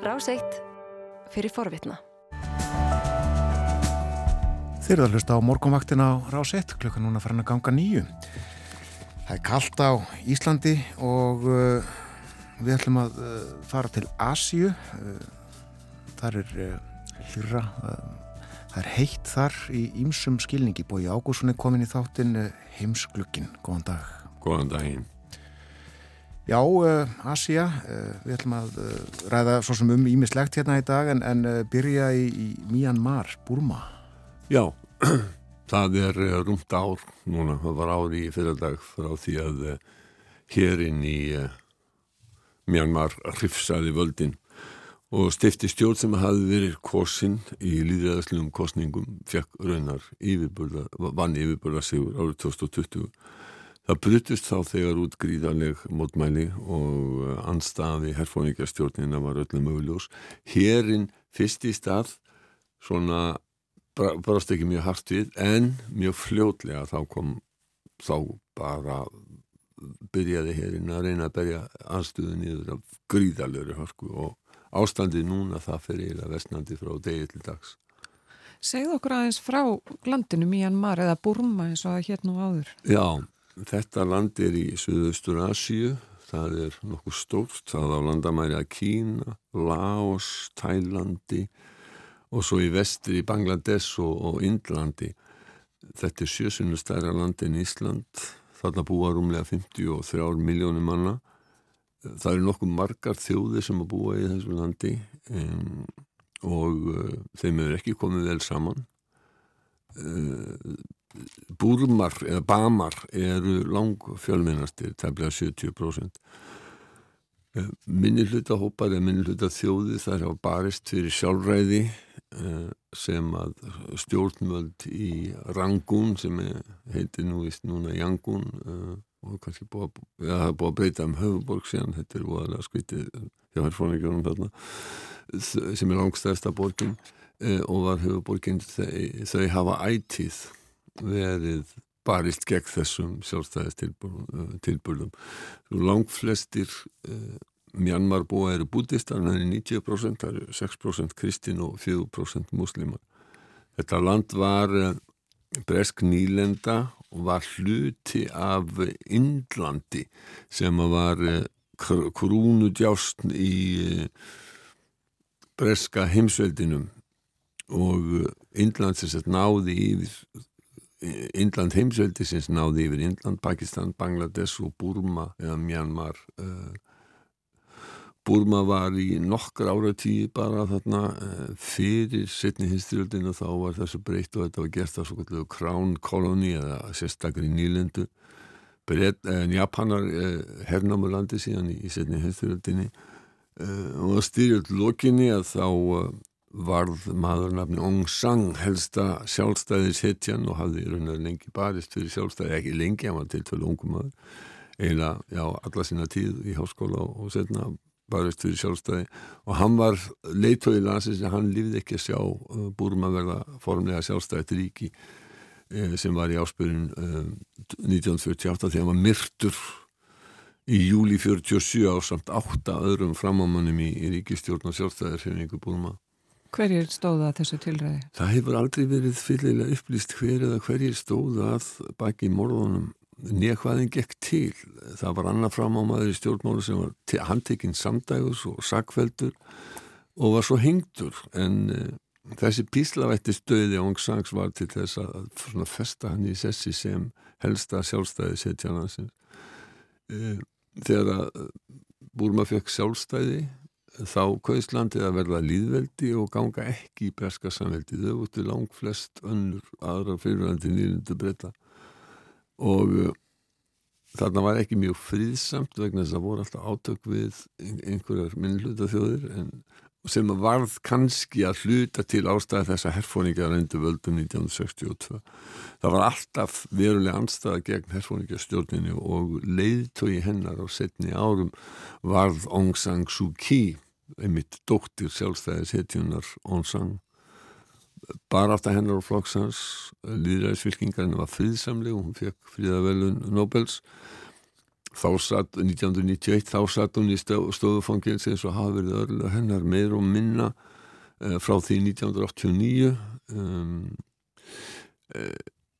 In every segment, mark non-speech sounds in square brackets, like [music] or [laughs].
Ráseitt fyrir forvitna. Þeir eru að hlusta á morgunvaktin á Ráseitt, klukkan núna farin að ganga nýju. Það er kallt á Íslandi og uh, við ætlum að uh, fara til Asíu. Uh, þar er hlýra, það er heitt þar í ýmsum skilningi. Bói Ágússon er komin í þáttinn heimsklukkin. Góðan dag. Góðan daginn. Já, uh, Asia, uh, við ætlum að uh, ræða svo sem um ímislegt hérna í dag en, en byrja í, í Myanmar, Burma. Já, [clears throat] það er rúmt ár núna, það var ári í fyrirdag frá því að hérinn í Myanmar hrifsaði völdin og stifti stjórn sem hafi verið kosin í líðræðaslegum kosningum, fekk raunar yfirburða, vann yfirburða sigur árið 2020 Það brutist þá þegar út gríðarleg mótmæli og uh, anstafi herfóningarstjórnina var öllum möguljós. Hérinn fyrst í stað svona barast ekki mjög hart við en mjög fljótlega þá kom þá bara byrjaði hérinn að reyna að berja aðstöðu nýður af gríðarlegri hörku og ástandið núna það fyrir að vestnandi frá degi til dags. Segð okkur aðeins frá landinu Myanmar eða Burma eins og það hér nú áður. Já, Þetta land er í Suðaustur Asíu, það er nokkuð stórt, það á landamæri að Kína, Laos, Tælandi og svo í vestri í Bangladesh og, og Indlandi. Þetta er sjösunnu stærra land en Ísland, þarna búa rúmlega 53 miljónir manna. Það eru nokkuð margar þjóðir sem að búa í þessu landi um, og uh, þeim hefur ekki komið vel saman. Uh, Búrmar eða Bamar eru lang fjölminnastir, tefnilega 70%. Eh, minni hluta hópar eða minni hluta þjóði þar hafa barist fyrir sjálfræði eh, sem að stjórnmöld í Rangun sem heitir nú vist núna Yangun eh, og kannski búið að, ja, búið að breyta um höfuborg síðan, þetta er voðalega skvítið hjá herrfóningjörnum þarna sem er langstæðsta borgin og var höfuborgin þau, þau hafa ætið verið barist gegn þessum sjálfstæðistilbúrðum. Langt flestir uh, Mjanmar búa eru bútistar, það er 90%, það eru 6% kristin og 4% muslimar. Þetta land var uh, bresk nýlenda og var hluti af Indlandi sem var uh, krúnudjástn í breska heimsveldinum og Indlandsins náði yfir Indland heimsveldisins náði yfir Indland, Pakistan, Bangladesh og Burma eða Myanmar uh, Burma var í nokkur áratíi bara þarna uh, fyrir setni hinstyrjöldinu þá var þessu breytt og þetta var gert á svo kallu Crown Colony eða sérstakri nýlendu. En Japanar uh, hernámulandi síðan í, í setni hinstyrjöldinu og styrjöld lokinni að þá varð maður nafni Ong Sang helsta sjálfstæðis hetjan og hafði raunar lengi barist fyrir sjálfstæði, ekki lengi, hann var til tvölu ungum maður. Eiginlega, já, alla sína tíð í háskóla og setna barist fyrir sjálfstæði. Og hann var leitói landsins, hann lífði ekki að sjá uh, Búrma verða formlega sjálfstæðið ríki uh, sem var í áspyrjun uh, 1948 þegar hann var myrtur í júli 47 á samt átta öðrum framámanum í, í ríkistjórn og sjálfstæðir fyrir einhver Búrma Hverjir stóða þessu tilræði? Það hefur aldrei verið fyllilega upplýst hver eða hverjir stóða að baki morðunum nekvaðin gekk til. Það var annað framámaður í stjórnmálu sem var handtekinn samdægus og sakveldur og var svo hengtur en uh, þessi píslavætti stöði Óng Sangs var til þess að festa hann í sessi sem helsta sjálfstæði setjanansins. Uh, eh, þegar að Búrma fekk sjálfstæði þá Kauslandið að verða líðveldi og ganga ekki í breska samveldi þau vúttu langt flest önnur aðra fyrirvændi nýlundu breyta og uh, þarna var ekki mjög fríðsamt vegna þess að voru alltaf átök við einhverjar minnluta þjóðir en sem varð kannski að hluta til ástæði þess að herfóningar reyndu völdum 1962. Það var alltaf verulega anstæða gegn herfóningarstjórninu og leiðtói hennar á setni árum varð Aung San Suu Kyi, einmitt dóttir sjálfstæðis hetjunar San. Bara aftar hennar og flokksans, líðræðisfylkingarinn var friðsamleg og hún fekk fríðavelun Nobels þá satt 1991 þá satt hún í stofufangils eins og hafa verið örlega hennar meir og minna uh, frá því 1989 um,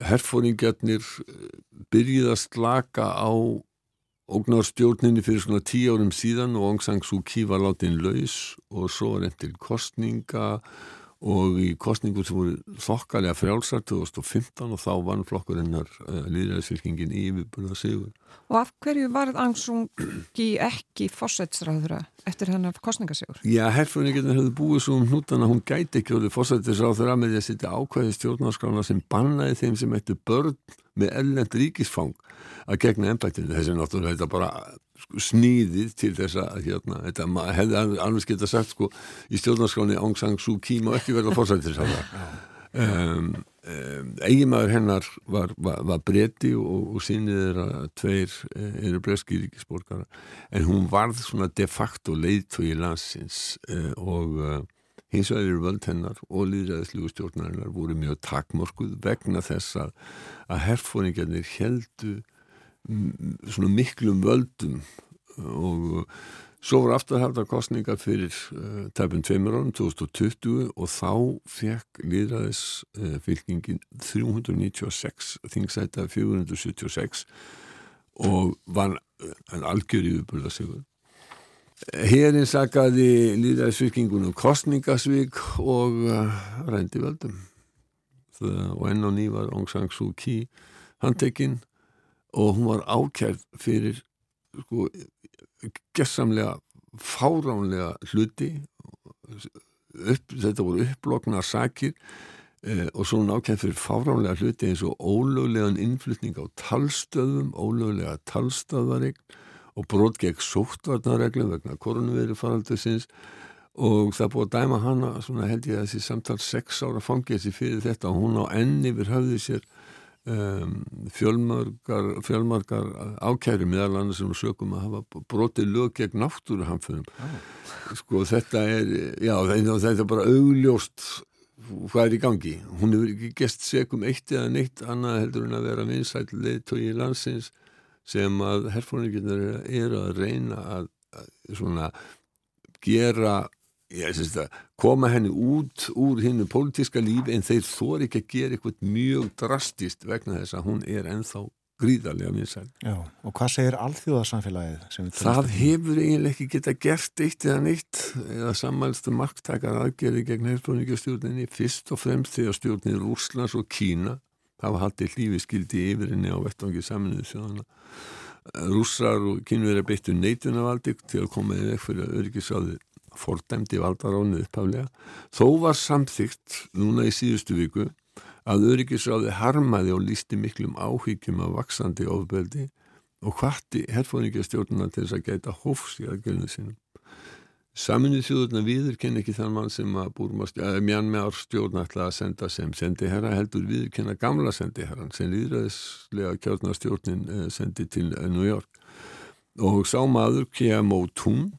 herfóringjarnir byrjið að slaka á ógnarstjórninni fyrir svona tíu árum síðan og Aung San Suu Kyi var látin laus og svo var enn til kostninga og í kostningur sem voru þokkalega frjálsar 2015 og þá vann flokkur hennar uh, líðræðisfylkingin yfirbúrða sigur. Og af hverju varð Angsungi ekki fósætsráðura eftir hennar kostningasjóður? Já, herrfjörningarnir hefðu búið svo um hnútan að hún gæti ekki orðið fósætsráðura með því að setja ákvæði stjórnarskrána sem bannaði þeim sem ættu börn með ellend ríkisfang að gegna ennbættinu. Þessi náttúrulega bara snýðið til þess að hérna, þetta hefði alveg geta sagt sko í stjórnarskráni Aung San Suu Kyi má ekki verða fórsættisáða um, [laughs] um, eiginmaður hennar var, var, var breyti og, og sínið er að tveir eh, eru breski ríkisborgara en hún varð svona de facto leiðtói landsins uh, og uh, hins vegar eru völd hennar og líðræðislugu stjórnarinnar voru mjög takmorkuð vegna þess að, að herfóringarnir heldu svona miklum völdum. Og svo voru afturhaldar kostningar fyrir uh, tæpun tveimur árum 2020 og þá fekk líðræðis uh, fylkingin 396 þingsæta 476 og var en algjör yfirbúrða sigur Hérinn sakaði líðræðisfylkingunum kostningasvík og uh, rændi völdum. Það, og enn á ný var Aung San Suu Kyi handtekinn og hún var ákjærð fyrir sko gessamlega fáránlega hluti. Upp, þetta voru upploknar sakir eh, og svo hún ákjærð fyrir fáránlega hluti eins og ólöglegan innflutning á talstöðum, ólöglega talstöðaregn og brot gegn sóttvarnarreglum vegna koronaviru faraldusins og það búið að dæma hana svona held ég að þessi samtal 6 ára fangilsi fyrir þetta. Og hún á enni við höfði sér Um, fjölmargar, fjölmargar ákæri meðal annars sem sögum að hafa brotið lög gegn náttúruhamfönum ah. sko þetta er já þetta er bara augljóst hvað er í gangi hún hefur ekki gest segum eitt eða neitt annað heldur en að vera vinsætlið tói í landsins sem að herfóninginnar er að reyna að, að svona gera að koma henni út úr hinnu pólitíska lífi en þeir þóri ekki að gera eitthvað mjög drastist vegna þess að hún er ennþá gríðarlega vinsæl. Já, og hvað segir alþjóðarsamfélagið? Það hefur eiginlega ekki geta gert eitt eða neitt eða sammælstu marktakar aðgerði gegn herfóningastjórninni fyrst og fremst þegar stjórnir Úrslands og Kína hafa haldið hlífi skildi yfirinni á vettvangi saminuðu þjóðana. Rússar og kínverðar beittu neitunarvaldi til að koma í vekk fyrir öryggisáðið fordæmdi valdaránu upphaflega þó var samþygt núna í síðustu viku að öryggisráði harmaði og lísti miklum áhyggjum af vaksandi ofbeldi og hvarti herfóðingjastjórnuna til þess að gæta hófs í aðgjörnu sinum. Saminnið þjóðurna viðurkenn ekki þann mann sem að ár stjórn ætla að senda sem sendiherra heldur viðurkenna gamla sendiherran sem líðræðislega kjörnastjórnin eh, sendi til eh, New York og sá maður K.M.O. Tún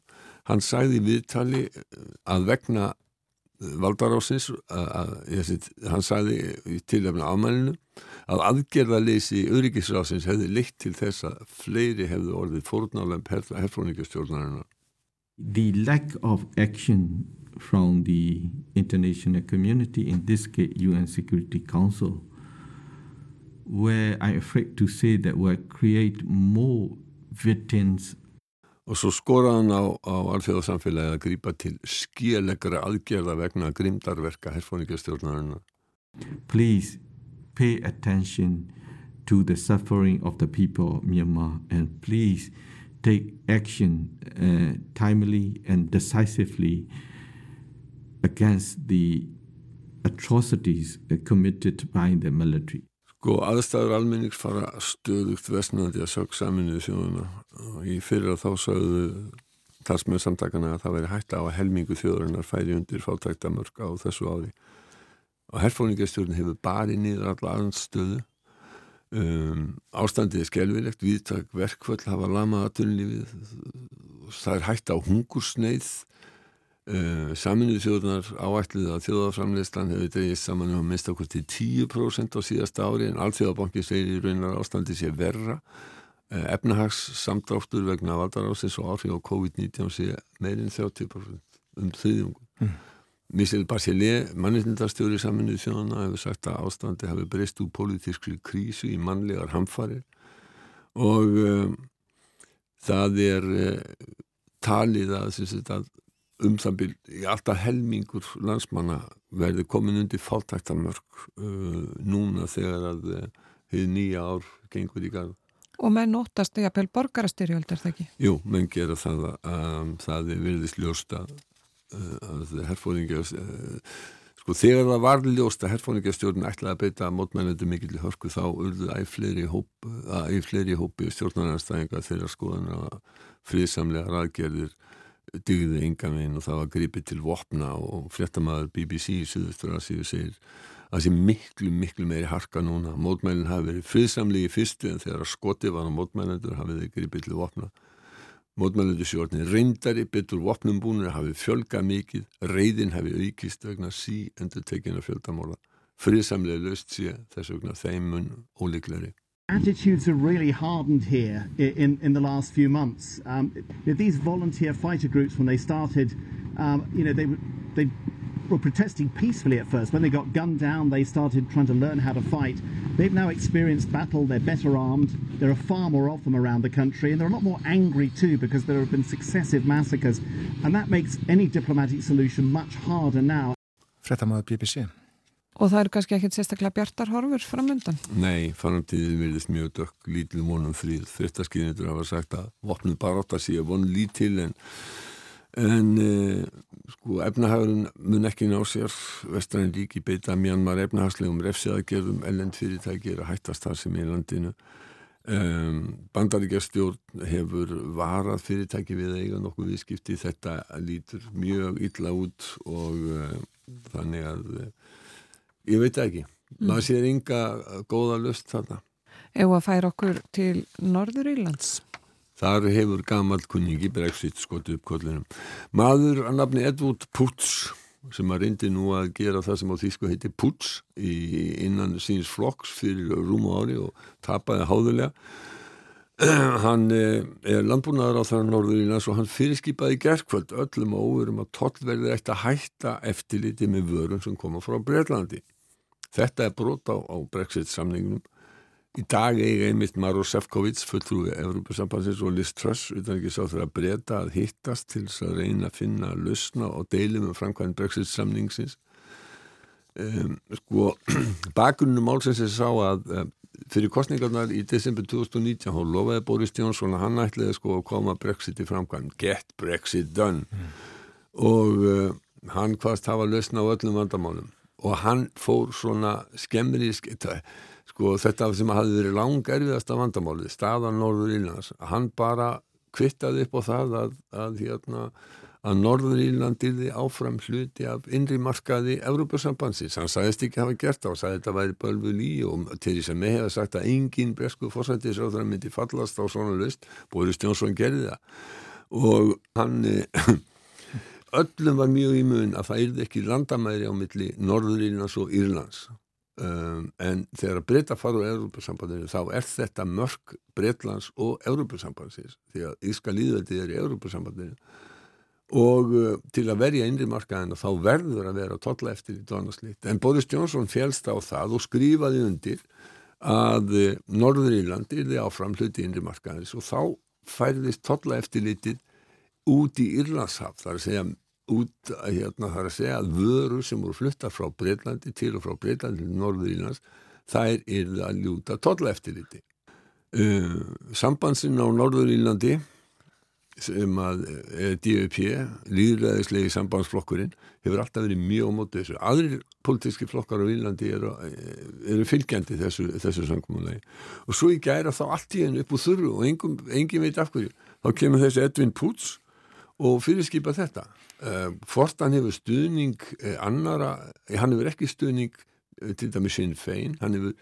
hann sagði í viðtali eh, að vegna eh, valdarásins hann sagði til efna ámælinu að aðgerðaleysi öryggisrásins hefði leitt til þess að fleiri hefði orðið fórnálega herfróningastjórnarinnar The lack of action from the international community in this case UN Security Council where I'm afraid to say that will create more victims og svo skoraðan á, á að grýpa til skílegra aðgerða vegna grimdarverka. Please pay attention to the suffering of the people of Myanmar and please take action uh, timely and decisively against the atrocities committed by the military. Sko aðstæður almennings fara stöðugt vestnandi að sög saminuðu þjóðuna og í fyrir að þá sögðu talsmöð samtakana að það veri hægt á að helmingu þjóðurinnar færi undir fátæktamörk á þessu ári. Og herfóningastjórn hefur barið nýður alla aðstöðu um, ástandið er skelvilegt viðtak verkvöld hafa lama aðtunlífið það er hægt á hungursneið saminuðu þjóðunar áætlið að þjóðaframleyslan hefur dreyist saman um að mista okkur til 10% á síðasta ári en allþjóðabanki segir í raunar ástandi sé verra efnahagssamdráttur vegna valdarásins og áhrif á COVID-19 sé meirinn 30% um þriðjungum. Mm. Michel Bachelet, mannindastjóri saminuð þjóðana, hefur sagt að ástandi hafi breyst úr politískri krísu í mannlegar hamfarir og um, það er uh, talið að, að um það byrj í alltaf helmingur landsmanna verði komin undir fáltæktamörk uh, núna þegar að þið uh, nýja ár gengur í garð. Og menn óttast því að pel borgarastyrjöld er það ekki? Jú, menn gera það að um, það er virðist ljósta uh, að herfóðingja uh, sko þegar það var ljósta herfóðingjastjórn ætlaði að beita mótmælandi mikill í hörku þá urðu æg fleiri hópi, hópi stjórnarnarstæðinga þeirra skoðan að friðsamlega raðgerðir dygði engan veginn og það var gripið til vopna og fréttamaður BBC í Suðustur Asíu segir að það sé miklu, miklu meiri harka núna. Mótmælinn hafi verið friðsamlegi fyrstu en þegar skoti var á mótmælendur hafið þeir gripið til vopna. Mótmælendur sjórnir reyndari, betur vopnum búinir hafi fjölga mikið, reyðin hafi aukist vegna sí endur tekina fjöldamóla. Friðsamlega löst sé þess vegna þeimun ólíkleri. Attitudes are really hardened here in, in the last few months. Um, these volunteer fighter groups, when they started, um, you know, they, they were protesting peacefully at first. When they got gunned down, they started trying to learn how to fight. They've now experienced battle, they're better armed, there are far more of them around the country, and they're a lot more angry too because there have been successive massacres. And that makes any diplomatic solution much harder now. Frettamöðu BBC. Og það eru kannski ekkert sérstaklega bjartar horfur framöndan? Nei, framtíðin verðist mjög dökk, lítil vonum fríð. Fyrstaskynnitur hafa sagt að vopnum bara átt að sé von lítil en, en eh, sko efnahagurinn mun ekki ná sér vestræðin ríki beita mjönmar efnahagslegum refsiðagerðum ellend fyrirtæki er að hættast það sem í landinu. Um, bandaríkjastjórn hefur varað fyrirtæki við eiga nokkuð viðskipti þetta lítur mjög illa út og uh, þannig að Ég veit ekki. Mm. Maður sér ynga góða lust þarna. Eða að færa okkur til Norður Írlands? Þar hefur gammal kunningi Brexit skotu upp kollinum. Maður að nafni Edvard Putz sem að reyndi nú að gera það sem á þýsku heiti Putz innan síns flokks fyrir rúmu ári og tapaði háðulega. [clears throat] hann eh, er landbúnaðar á það Norður Írlands og hann fyrirskipaði gerðkvöld öllum og óverum að tollverðir ætti að hætta eftirliti með vörum sem koma frá Breitlandi. Þetta er brot á, á Brexit-samningunum. Í dag eigi einmitt Maro Sefcovic, fulltrúi Európa-sambansins og Liz Truss, utan ekki sá þeirra breyta að hittast til þess að reyna að finna að lusna og deili með framkvæmd Brexit-samningsins. Um, sko, [clears throat] bakgrunnum málsins er sá að um, fyrir kostningarnar í desember 2019 þá lofaði Boris Johnson að hann ætliði sko að koma Brexit í framkvæmd, get Brexit done mm. og uh, hann hvaðst hafa lusna á öllum vandamálum og hann fór svona skemmri sko þetta sem hafi verið lang erfiðasta vandamáli, staðan Norður Írlands, hann bara kvittaði upp á það að, að hérna að Norður Írland yrði áfram hluti af innri markaði Európa-sambansins, hann sagðist ekki hafa gert það og sagði þetta væri bölvu lí og til því sem með hefa sagt að engin bresku fórsættisráður myndi fallast á svona list Boris Johnson gerði það. Og hann [clears throat] öllum var mjög í mun að það yrði ekki landamæri á milli Norðurírlands og Írlands. Um, en þegar að breyta fara úr Európa-sambandinu þá er þetta mörg Breitlands og Európa-sambandsins því að Íska líðveldi er í Európa-sambandinu og uh, til að verja innri markaðina þá verður að vera totla eftir í dónaslít en Boris Johnson félst á það og skrifaði undir að uh, Norðurírland yrði áfram hluti innri markaðins og þá færðist totla eftirlitið út í Írlandshaf, þar að segja út að hérna þarf að segja að vörur sem voru fluttar frá Breitlandi til og frá Breitlandi til Norður Írlands þær er að ljúta tolla eftir þetta uh, sambansin á Norður Írlandi sem að er DUP líðræðislegi sambandsflokkurinn hefur alltaf verið mjög mótið þessu. Aðrir politíski flokkar á Írlandi eru, eru fylgjandi þessu, þessu sangumulegi og svo í gæra þá allt í hennu upp úr þurru og engin veit af hverju þá kemur þessi Edvin Púts og fyrirskipa þetta Uh, hvort hann hefur stuðning uh, annara, eh, hann hefur ekki stuðning til dæmi Sinn Fein hann hefur,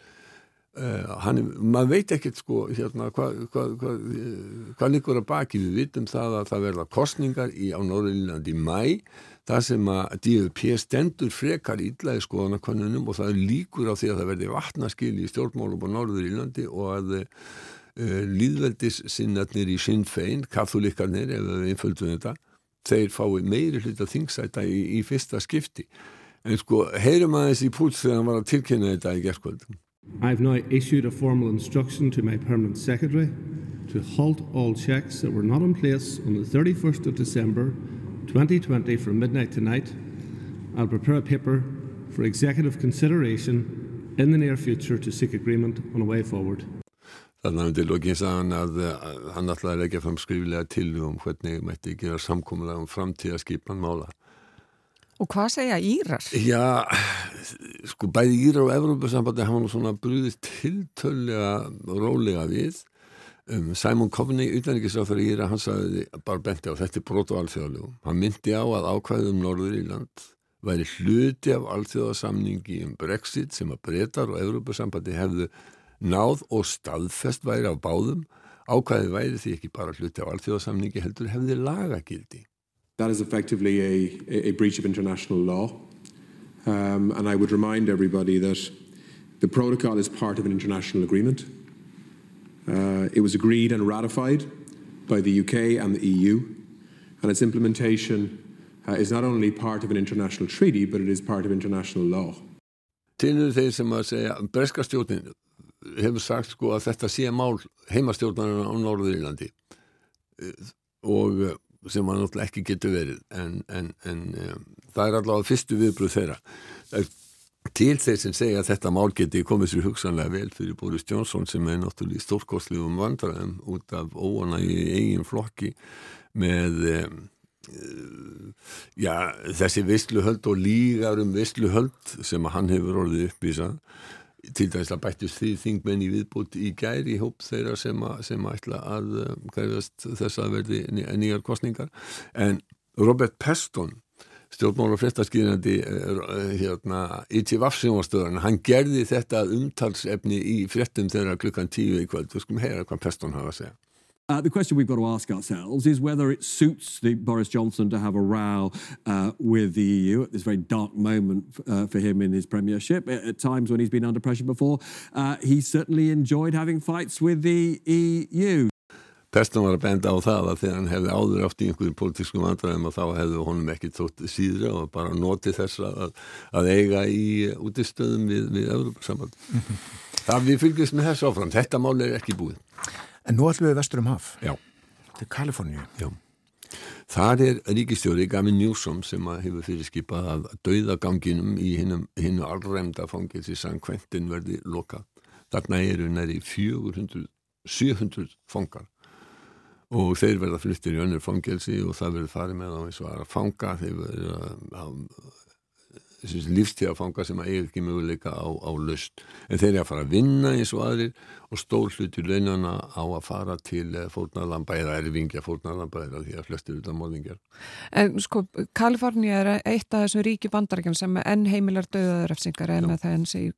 hann maður veit ekkert sko hérna, hvað hva, hva, hva líkur að baki. Við vitum það að það verða kostningar í, á Norðurlandi í mæ það sem að DFP stendur frekar ídlaði skoðanakonunum og það er líkur á því að það verði vatnaskil í stjórnmálum á Norðurlandi og að líðveldis sinnatnir í Sinn Fein, katholikarnir ef við einföldum þetta, þeir fái meiri hluta þingsæta í, í fyrsta skipti en sko, heyrum aðeins í púls þegar hann var að tilkynna þetta í gerðkvöldum I've now issued a formal instruction to my permanent secretary to halt all checks that were not in place on the 31st of December 2020 from midnight to night. I'll prepare a paper for executive consideration in the near future to seek agreement on a way forward. Þannig að til lokin sagði hann að, að hann ætlaði að leggja fram skriflega til um hvernig mætti gera samkómulega um framtíðaskipan mála. Og hvað segja Írar? Já, sko bæði Írar og Evrópusambandi hafa nú svona brúðið tiltölega rólega við. Um, Simon Coveney, utanrikiðsráþur í Íra, hann sagði bara benti á þetta brot og alþjóðalögum. Hann myndi á að ákvæðum Norður Írland væri hluti af alþjóðasamningi um Brexit sem að breytar og Evrópusambandi hefðu náð og staðfest væri af báðum. Ákvæði væri því ekki bara hluti af alþjóðasamningi heldur hefði lagagildi. That is effectively a, a breach of international law. Um, and I would remind everybody that the protocol is part of an international agreement. Uh, it was agreed and ratified by the UK and the EU, and its implementation uh, is not only part of an international treaty, but it is part of international law. Til þeir sem að segja, breska stjórnin hefur sagt sko að þetta sé mál heimastjórnarinn á Norðurílandi og sem maður náttúrulega ekki getur verið. En, en, en um, það er allavega fyrstu viðbröð þeirra. Til þeir sem segja að þetta mál geti komið sér hugsanlega vel fyrir Boris Johnson sem er náttúrulega stórkostlegum vandræðum út af óana í eigin flokki með um, já, þessi vissluhöld og lígar um vissluhöld sem hann hefur orðið uppvísað til dæmis að bættist því þingmenn í viðbútt í gæri hóp þeirra sem, a, sem ætla að gæðast þess að verði nýjar kostningar en Robert Peston stjórnmála fréttaskýrandi hérna, í TVF-sjónastöðan hann gerði þetta umtalsefni í fréttum þeirra klukkan tíu í kvöld. Við skulum heyra hvað Peston hafa að segja Uh, the question we've got to ask ourselves is whether it suits the Boris Johnson to have a row uh, with the EU at this very dark moment uh, for him in his premiership. At, at, times when he's been under pressure before, uh, he certainly enjoyed having fights with the EU. Peston var að benda á það að þegar hann hefði áður átt í einhverjum politískum vandræðum og þá hefði honum ekki tótt síðra og bara notið þess að, að eiga í útistöðum við, við Európa-samband. það [laughs] við fylgjast með þess áfram. Þetta mál er ekki búið. En nú ætlum við vestur um haf. Já. Til Kaliforníu. Já. Það er ríkistjóri Gavin Newsom sem hefur fyrirskipað að dauðaganginum í hinnu allræmda fangils í San Quentin verði lokað. Þarna eru næri 400, 700 fangar og þeir verða fluttir í önnur fangelsi og það verður farið með á eins og að fanga þeir verður að lífstíðafanga sem að eiga ekki möguleika á, á löst en þeir eru að fara að vinna eins og aðrir og stór hlutur launana á að fara til fórnarlamba eða erfingja fórnarlamba eða því að flestir út af móðingjar En sko, Kaliforni er eitt af þessum ríki bandarækjum sem enn heimilar döðaðurafsingar en það,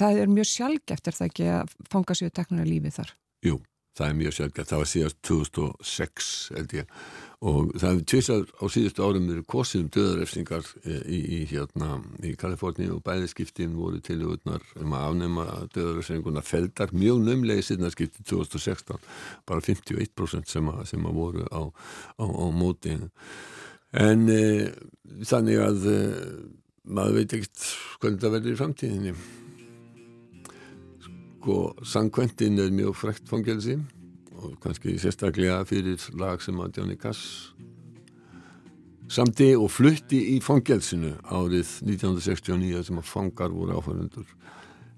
það er mjög sjálfgeft er það ekki að fanga sér teknuna lífi þar? Jú, það er mjög sjálfgeft, það var síðast 2006 held ég. Og það hefur tvisað á síðustu árum eru kosið um döðarefsingar í, í hérna í Kaliforni og bæðiskiptin voru tilugurnar um að afnema döðarefsinguna feldar mjög nömlegi síðanarskipti 2016 bara 51% sem að, sem að voru á, á, á móti. En e, þannig að e, maður veit ekkert hvernig það verður í framtíðinni sko San Quentin er mjög frekt fangelsi og kannski sérstaklega fyrir lag sem að Johnny Cass samti og flutti í fangelsinu árið 1969 sem að fangar voru áfærandur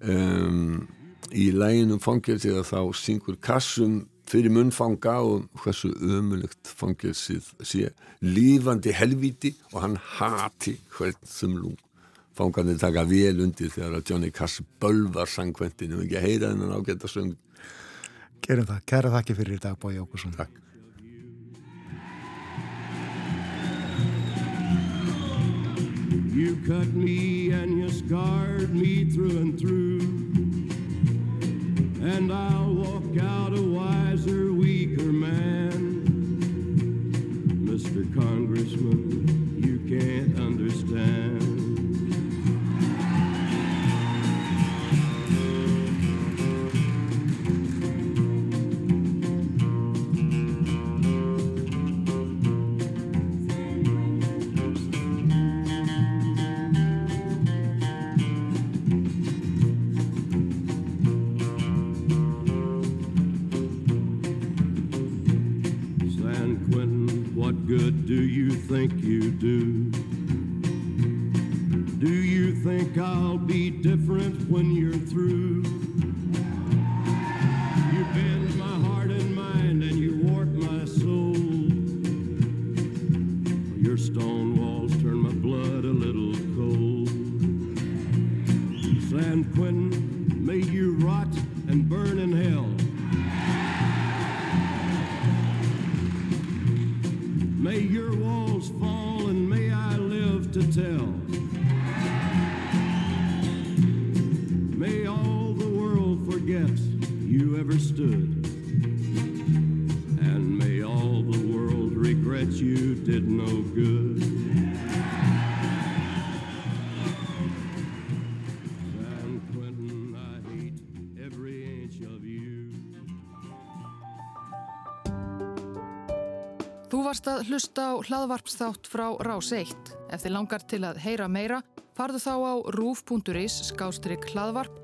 um, í læginum fangelsi þá syngur Cassum fyrir munnfanga og hversu ömulegt fangelsið sé. Lífandi helviti og hann hati hvern þumlung fangarnir taka vel undir þegar að Johnny Cass bölvar sangvendinu og ekki heyra hennan ágætt að söng Gerum það. Kæra þakki fyrir dag Bói Jókusson. Takk. You cut me and you scarred me through and through And I'll walk out a wiser, weaker man Mr. Congressman, good do you think you do? You ever stood. And may all the world regret you did no good. San Quentin, I hate every inch of you. Þú varst að hlusta á hlaðvarpsþátt frá Rás 1. Ef þið langar til að heyra meira, farðu þá á rúf.is skástrygg hlaðvarp